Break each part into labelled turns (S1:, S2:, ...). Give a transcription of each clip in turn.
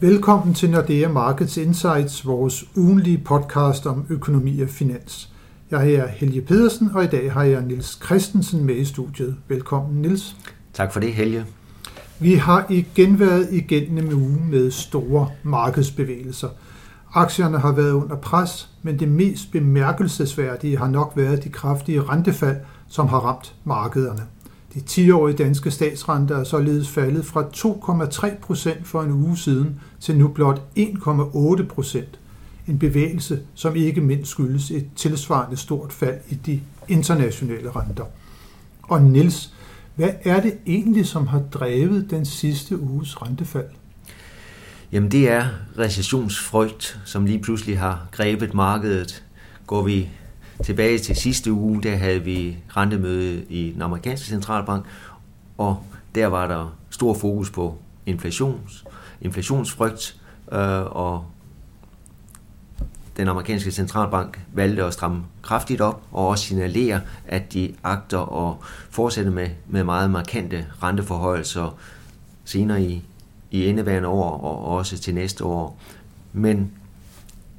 S1: Velkommen til Nordea Markets Insights, vores ugenlige podcast om økonomi og finans. Jeg er Helge Pedersen, og i dag har jeg Nils Christensen med i studiet. Velkommen, Nils.
S2: Tak for det, Helge.
S1: Vi har igen været igennem en uge med store markedsbevægelser. Aktierne har været under pres, men det mest bemærkelsesværdige har nok været de kraftige rentefald, som har ramt markederne. De 10-årige danske statsrenter er således faldet fra 2,3 procent for en uge siden til nu blot 1,8 procent. En bevægelse, som ikke mindst skyldes et tilsvarende stort fald i de internationale renter. Og Nils, hvad er det egentlig, som har drevet den sidste uges rentefald?
S2: Jamen det er recessionsfrygt, som lige pludselig har grebet markedet. Går vi tilbage til sidste uge, der havde vi rentemøde i den amerikanske centralbank, og der var der stor fokus på inflations, inflationsfrygt, øh, og den amerikanske centralbank valgte at stramme kraftigt op og også signalere, at de agter at fortsætte med, med meget markante renteforhøjelser senere i, i indeværende år og også til næste år. Men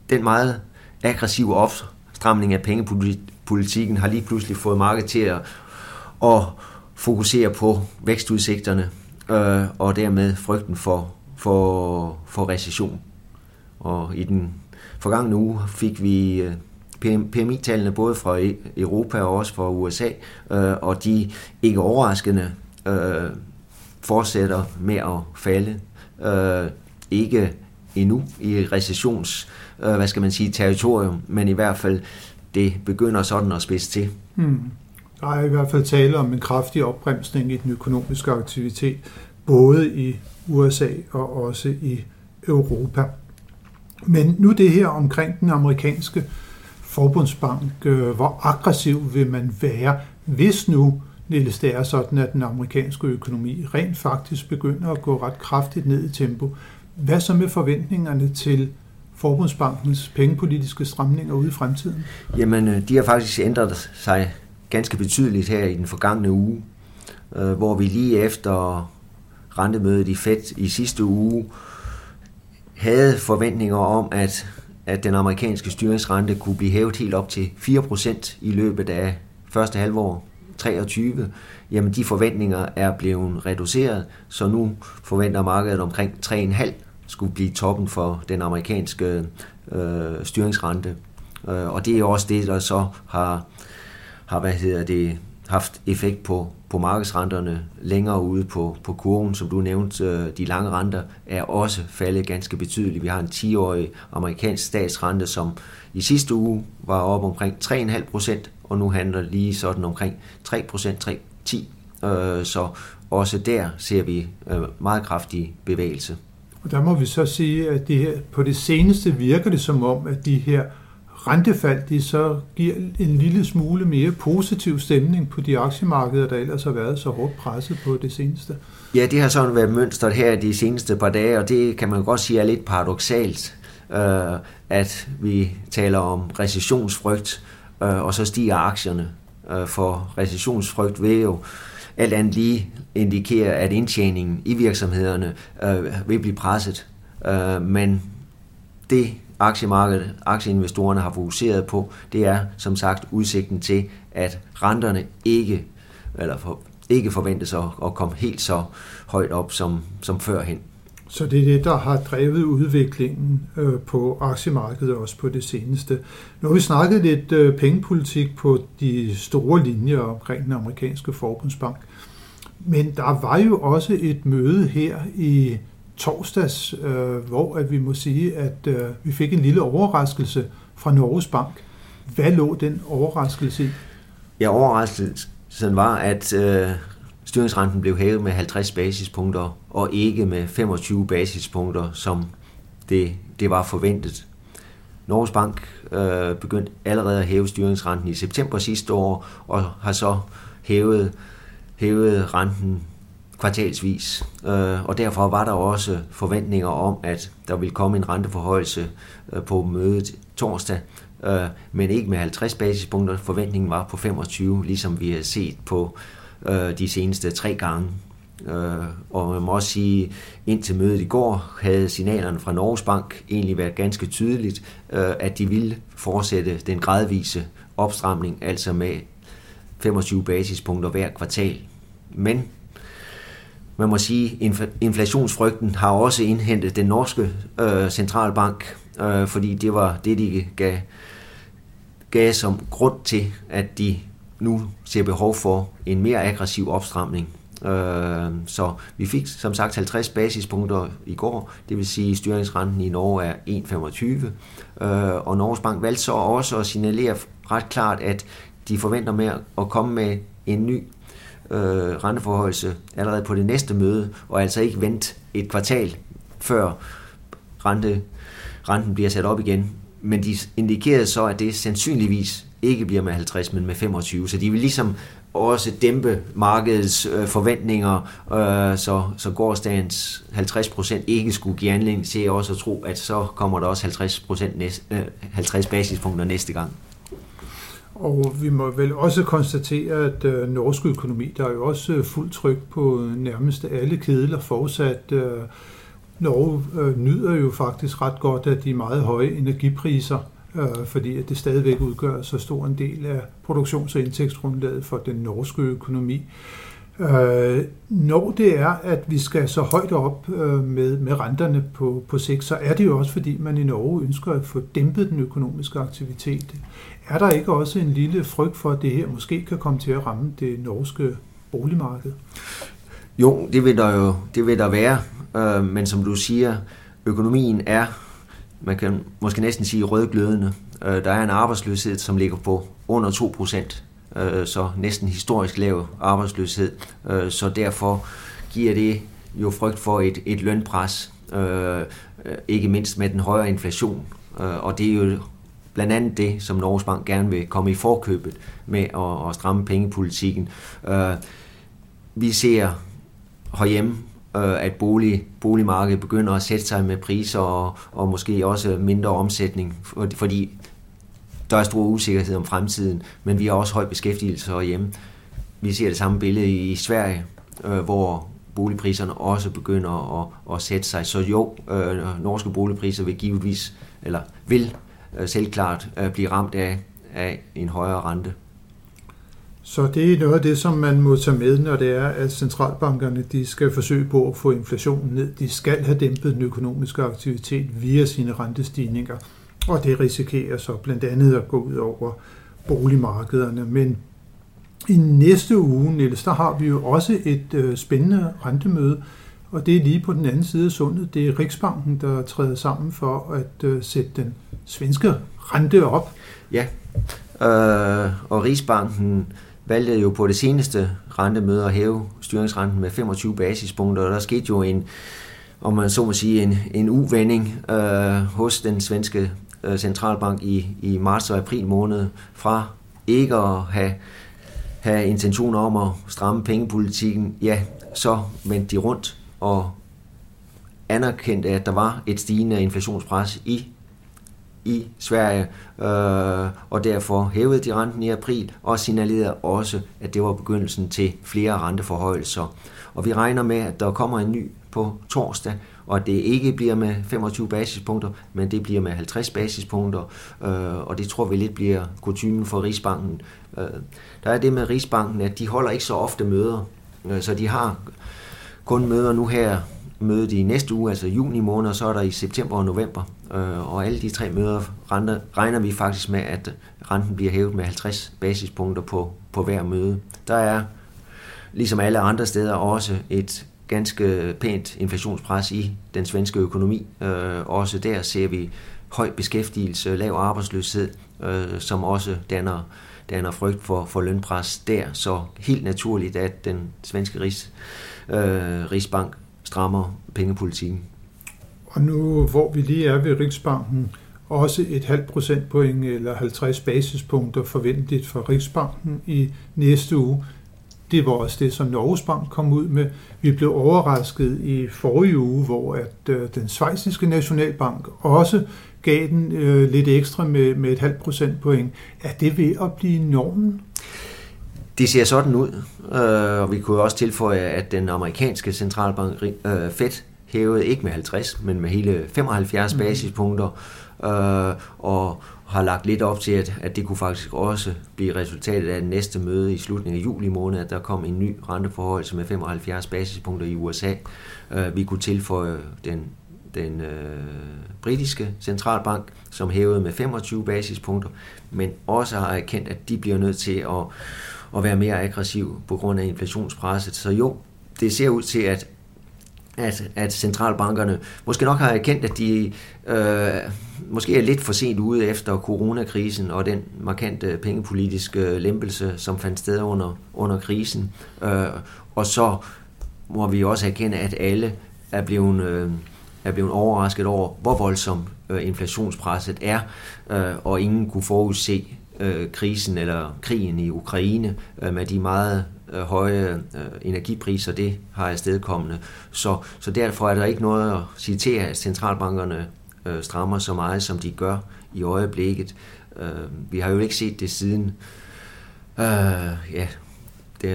S2: den meget aggressive stramning af pengepolitikken har lige pludselig fået markedet til at, at fokusere på vækstudsigterne øh, og dermed frygten for, for, for recession. Og i den forgangne uge fik vi øh, PMI-tallene både fra e- Europa og også fra USA, øh, og de ikke overraskende øh, fortsætter med at falde. Øh, ikke endnu i recessions, hvad skal man sige, territorium, men i hvert fald det begynder sådan at spidse til. Hmm.
S1: Der er i hvert fald tale om en kraftig opbremsning i den økonomiske aktivitet, både i USA og også i Europa. Men nu det her omkring den amerikanske forbundsbank, øh, hvor aggressiv vil man være, hvis nu, Niels, det er sådan, at den amerikanske økonomi rent faktisk begynder at gå ret kraftigt ned i tempo. Hvad så med forventningerne til Forbundsbankens pengepolitiske stramninger ude i fremtiden?
S2: Jamen, øh, de har faktisk ændret sig ganske betydeligt her i den forgangne uge, øh, hvor vi lige efter rentemødet i Fed i sidste uge havde forventninger om, at, at den amerikanske styringsrente kunne blive hævet helt op til 4% i løbet af første halvår 23, jamen de forventninger er blevet reduceret, så nu forventer markedet omkring 3,5 skulle blive toppen for den amerikanske øh, styringsrente. Øh, og det er også det, der så har, har hvad hedder det, haft effekt på, på markedsrenterne længere ude på, på kurven, som du nævnte. Øh, de lange renter er også faldet ganske betydeligt. Vi har en 10-årig amerikansk statsrente, som i sidste uge var op omkring 3,5 procent, og nu handler lige sådan omkring 3 procent, 3,10. Øh, så også der ser vi øh, meget kraftig bevægelse.
S1: Og der må vi så sige, at det her, på det seneste virker det som om, at de her rentefald, de så giver en lille smule mere positiv stemning på de aktiemarkeder, der ellers har været så hårdt presset på det seneste.
S2: Ja, det har sådan været mønstret her de seneste par dage, og det kan man godt sige er lidt paradoxalt, øh, at vi taler om recessionsfrygt, øh, og så stiger aktierne. Øh, for recessionsfrygt vil jo alt andet lige indikerer, at indtjeningen i virksomhederne øh, vil blive presset. Øh, men det aktiemarkedet, aktieinvestorerne har fokuseret på, det er som sagt udsigten til, at renterne ikke, eller for, ikke forventes at, at komme helt så højt op som, som førhen.
S1: Så det er det, der har drevet udviklingen øh, på aktiemarkedet også på det seneste. Nu har vi snakket lidt øh, pengepolitik på de store linjer omkring den amerikanske forbundsbank. Men der var jo også et møde her i torsdags, øh, hvor at vi må sige, at øh, vi fik en lille overraskelse fra Norges Bank. Hvad lå den overraskelse i?
S2: Ja, overraskelsen var, at øh, styringsrenten blev hævet med 50 basispunkter, og ikke med 25 basispunkter, som det, det var forventet. Norges Bank øh, begyndte allerede at hæve styringsrenten i september sidste år, og har så hævet, hævet renten kvartalsvis. Øh, og derfor var der også forventninger om, at der ville komme en renteforhøjelse øh, på mødet torsdag, øh, men ikke med 50 basispunkter. Forventningen var på 25, ligesom vi har set på Øh, de seneste tre gange. Øh, og man må også sige, indtil mødet i går havde signalerne fra Norges Bank egentlig været ganske tydeligt, øh, at de ville fortsætte den gradvise opstramning, altså med 25 basispunkter hver kvartal. Men man må sige, inflationsfrygten har også indhentet den norske øh, centralbank, øh, fordi det var det, de gav, gav som grund til, at de nu ser behov for en mere aggressiv opstramning. Øh, så vi fik som sagt 50 basispunkter i går, det vil sige, at styringsrenten i Norge er 1,25. Øh, og Norges Bank valgte så også at signalere ret klart, at de forventer med at komme med en ny øh, renteforhøjelse allerede på det næste møde, og altså ikke vente et kvartal før rente, renten bliver sat op igen. Men de indikerede så, at det sandsynligvis ikke bliver med 50, men med 25. Så de vil ligesom også dæmpe markedets øh, forventninger, øh, så, så gårdsdagens 50% ikke skulle give anledning til også at tro, at så kommer der også 50%, næste, øh, 50 basispunkter næste gang.
S1: Og vi må vel også konstatere, at øh, norsk økonomi, der er jo også øh, fuldt tryk på nærmest alle kedler fortsat. Øh, Norge øh, nyder jo faktisk ret godt af de meget høje energipriser, øh, fordi at det stadigvæk udgør så stor en del af produktions- og indtægtsgrundlaget for den norske økonomi. Øh, når det er, at vi skal så højt op øh, med, med renterne på, på sigt, så er det jo også, fordi man i Norge ønsker at få dæmpet den økonomiske aktivitet. Er der ikke også en lille frygt for, at det her måske kan komme til at ramme det norske boligmarked?
S2: Jo, det vil der jo det vil der være, øh, men som du siger, økonomien er, man kan måske næsten sige rødglødende. Øh, der er en arbejdsløshed, som ligger på under 2 procent, øh, så næsten historisk lav arbejdsløshed, øh, så derfor giver det jo frygt for et, et lønpres, øh, ikke mindst med den højere inflation, øh, og det er jo blandt andet det, som Norges Bank gerne vil komme i forkøbet med at, at stramme pengepolitikken. Øh, vi ser herhjemme, øh, at bolig, boligmarkedet begynder at sætte sig med priser og, og måske også mindre omsætning, fordi der er stor usikkerhed om fremtiden, men vi har også høj beskæftigelse herhjemme. Vi ser det samme billede i Sverige, øh, hvor boligpriserne også begynder at, at sætte sig. Så jo, øh, norske boligpriser vil givetvis, eller vil øh, selvklart øh, blive ramt af, af en højere rente.
S1: Så det er noget af det, som man må tage med, når det er, at centralbankerne de skal forsøge på at få inflationen ned. De skal have dæmpet den økonomiske aktivitet via sine rentestigninger, og det risikerer så blandt andet at gå ud over boligmarkederne. Men i næste uge, Niels, der har vi jo også et øh, spændende rentemøde, og det er lige på den anden side af sundet. Det er Riksbanken, der træder sammen for at øh, sætte den svenske rente op.
S2: Ja, øh, og Riksbanken valgte jo på det seneste rentemøde at hæve styringsrenten med 25 basispunkter, og der skete jo en, om man så må sige, en, en uvending øh, hos den svenske øh, centralbank i, i marts og april måned fra ikke at have, have intentioner om at stramme pengepolitikken, ja, så vendte de rundt og anerkendte, at der var et stigende inflationspres i i Sverige, øh, og derfor hævede de renten i april, og signalerede også, at det var begyndelsen til flere renteforhøjelser. Og vi regner med, at der kommer en ny på torsdag, og det ikke bliver med 25 basispunkter, men det bliver med 50 basispunkter, øh, og det tror vi lidt bliver kutumen for Rigsbanken. Øh, der er det med Rigsbanken, at de holder ikke så ofte møder, øh, så de har kun møder nu her mødet i næste uge, altså juni måned, og så er der i september og november. Øh, og alle de tre møder regner vi faktisk med, at renten bliver hævet med 50 basispunkter på, på hver møde. Der er, ligesom alle andre steder, også et ganske pænt inflationspres i den svenske økonomi. Øh, også der ser vi høj beskæftigelse, lav arbejdsløshed, øh, som også danner, danner frygt for, for lønpres der. Så helt naturligt, at den svenske rigs, øh, Rigsbank strammer pengepolitikken.
S1: Og nu, hvor vi lige er ved Riksbanken, også et halvt procentpoint eller 50 basispunkter forventeligt for Riksbanken i næste uge. Det var også det, som Norges Bank kom ud med. Vi blev overrasket i forrige uge, hvor at øh, den svejsiske nationalbank også gav den øh, lidt ekstra med, med et halvt procentpoint. Er det ved at blive normen?
S2: Det ser sådan ud, øh, og vi kunne også tilføje, at den amerikanske centralbank øh, Fed hævede ikke med 50, men med hele 75 mm. basispunkter, øh, og har lagt lidt op til, at, at det kunne faktisk også blive resultatet af det næste møde i slutningen af juli måned, at der kom en ny renteforhold med 75 basispunkter i USA. Øh, vi kunne tilføje den, den øh, britiske centralbank, som hævede med 25 basispunkter, men også har erkendt, at de bliver nødt til at, at være mere aggressiv på grund af inflationspresset. Så jo, det ser ud til, at at, at centralbankerne måske nok har erkendt, at de øh, måske er lidt for sent ude efter coronakrisen og den markante pengepolitiske lempelse, som fandt sted under, under krisen. Øh, og så må vi også erkende, at alle er blevet, øh, er blevet overrasket over, hvor voldsom øh, inflationspresset er, øh, og ingen kunne forudse øh, krisen eller krigen i Ukraine øh, med de meget øh, høje øh, energipriser, det har afstedkommende. Så, så derfor er der ikke noget at citere, at centralbankerne øh, strammer så meget, som de gør i øjeblikket. Øh, vi har jo ikke set det siden, øh, ja, det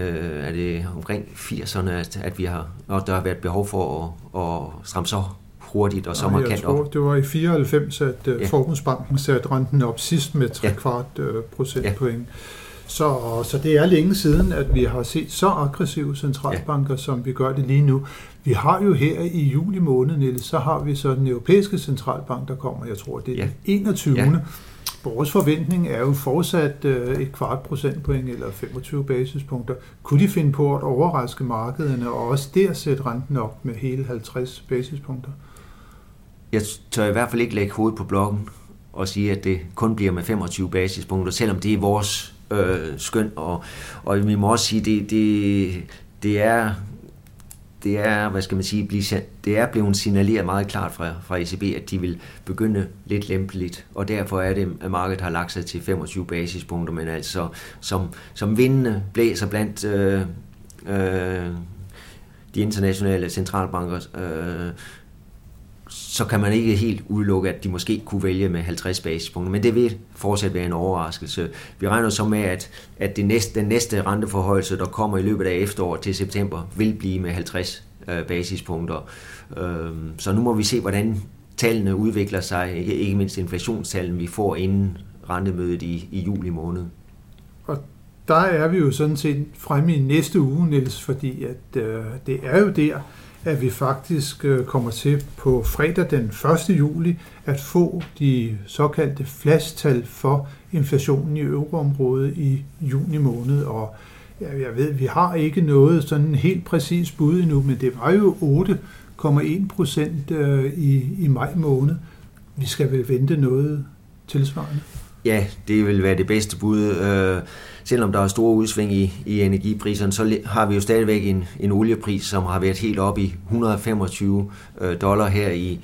S2: er det omkring 80'erne, at, at vi har, og der har været behov for at, at stramme så hurtigt og så markant
S1: tror, op. Det var i 94, at uh, ja. Forbundsbanken satte renten op sidst med 3 ja. kvart uh, procentpoint. Ja. Så, så det er længe siden, at vi har set så aggressive centralbanker, ja. som vi gør det lige nu. Vi har jo her i juli måned, Niels, så har vi så den europæiske centralbank, der kommer, jeg tror, det er ja. den 21. Ja. Vores forventning er jo fortsat øh, et kvart procentpoint eller 25 basispunkter. Kunne de finde på at overraske markederne og også der sætte renten op med hele 50 basispunkter?
S2: Jeg tør i hvert fald ikke lægge hovedet på blokken og sige, at det kun bliver med 25 basispunkter, selvom det er vores øh, skøn. Og, og vi må også sige, det, det, det er det er, hvad skal man sige, det er blevet signaleret meget klart fra, fra ECB, at de vil begynde lidt lempeligt, og derfor er det, at markedet har lagt sig til 25 basispunkter, men altså som, som vindende blæser blandt øh, øh, de internationale centralbanker, øh, så kan man ikke helt udelukke, at de måske kunne vælge med 50 basispunkter, men det vil fortsat være en overraskelse. Vi regner så med, at, at det næste, den næste renteforhøjelse, der kommer i løbet af efteråret til september, vil blive med 50 øh, basispunkter. Øh, så nu må vi se, hvordan tallene udvikler sig, ikke, ikke mindst inflationstallene, vi får inden rentemødet i, i juli måned.
S1: Og der er vi jo sådan set fremme i næste uge, Niels, fordi at, øh, det er jo der, at vi faktisk øh, kommer til på fredag den 1. juli at få de såkaldte flashtal for inflationen i euroområdet i juni måned. Og jeg ved, vi har ikke noget sådan helt præcis bud endnu, men det var jo 8,1 procent øh, i, i maj måned. Vi skal vel vente noget tilsvarende?
S2: Ja, det vil være det bedste bud. Øh, selvom der er store udsving i, i energipriserne, så har vi jo stadigvæk en, en oliepris, som har været helt op i 125 øh, dollar her i,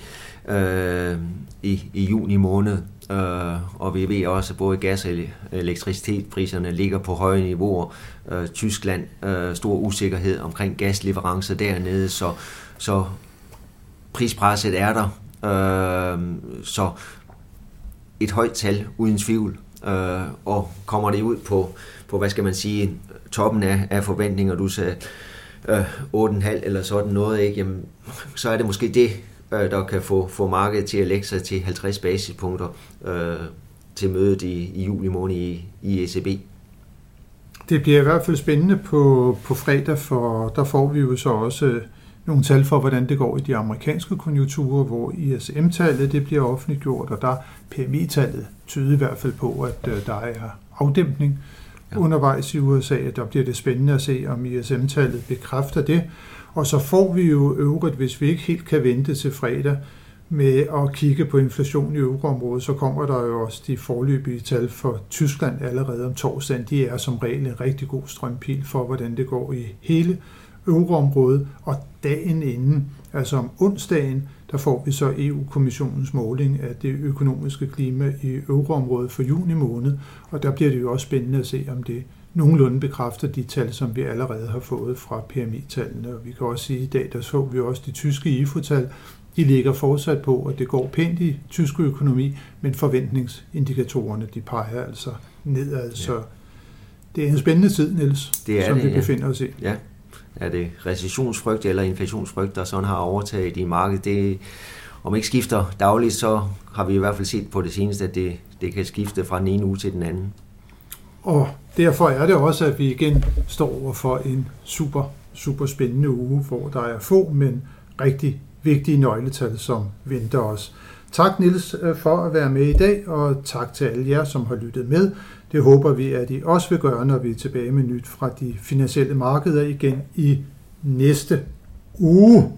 S2: øh, i, i juni måned. Øh, og vi ved også, at både gas- og elektricitetspriserne ligger på høje niveauer. Øh, Tyskland, øh, stor usikkerhed omkring gasleverancer dernede, så, så prispresset er der. Øh, så et højt tal, uden tvivl. Øh, og kommer det ud på, på, hvad skal man sige, toppen af, af forventninger, du sagde øh, 8,5 eller sådan noget, ikke? Jamen, så er det måske det, øh, der kan få, få markedet til at lægge sig til 50 basispunkter øh, til mødet i, i juli måned i, i ECB.
S1: Det bliver i hvert fald spændende på, på fredag, for der får vi jo så også nogle tal for, hvordan det går i de amerikanske konjunkturer, hvor ISM-tallet det bliver offentliggjort, og der PMI-tallet tyder i hvert fald på, at øh, der er afdæmpning ja. undervejs i USA. Der bliver det spændende at se, om ISM-tallet bekræfter det. Og så får vi jo øvrigt, hvis vi ikke helt kan vente til fredag, med at kigge på inflation i euroområdet, så kommer der jo også de forløbige tal for Tyskland allerede om torsdagen. De er som regel en rigtig god strømpil for, hvordan det går i hele euroområdet, og dagen inden, altså om onsdagen, der får vi så EU-kommissionens måling af det økonomiske klima i euroområdet for juni måned, og der bliver det jo også spændende at se, om det nogenlunde bekræfter de tal, som vi allerede har fået fra PMI-tallene. Og vi kan også sige, at i dag der så vi også de tyske IFO-tal, de ligger fortsat på, at det går pænt i tysk økonomi, men forventningsindikatorerne de peger altså nedad, så Det er en spændende tid, Niels,
S2: Det er
S1: som
S2: det,
S1: vi
S2: ja.
S1: befinder os i.
S2: Ja, er det recessionsfrygt eller inflationsfrygt, der sådan har overtaget i markedet? Det, om ikke skifter dagligt, så har vi i hvert fald set på det seneste, at det, det kan skifte fra den ene uge til den anden.
S1: Og derfor er det også, at vi igen står over for en super, super spændende uge, hvor der er få, men rigtig vigtige nøgletal, som venter os. Tak Nils øh, for at være med i dag, og tak til alle jer, som har lyttet med. Det håber vi, at I også vil gøre, når vi er tilbage med nyt fra de finansielle markeder igen i næste uge.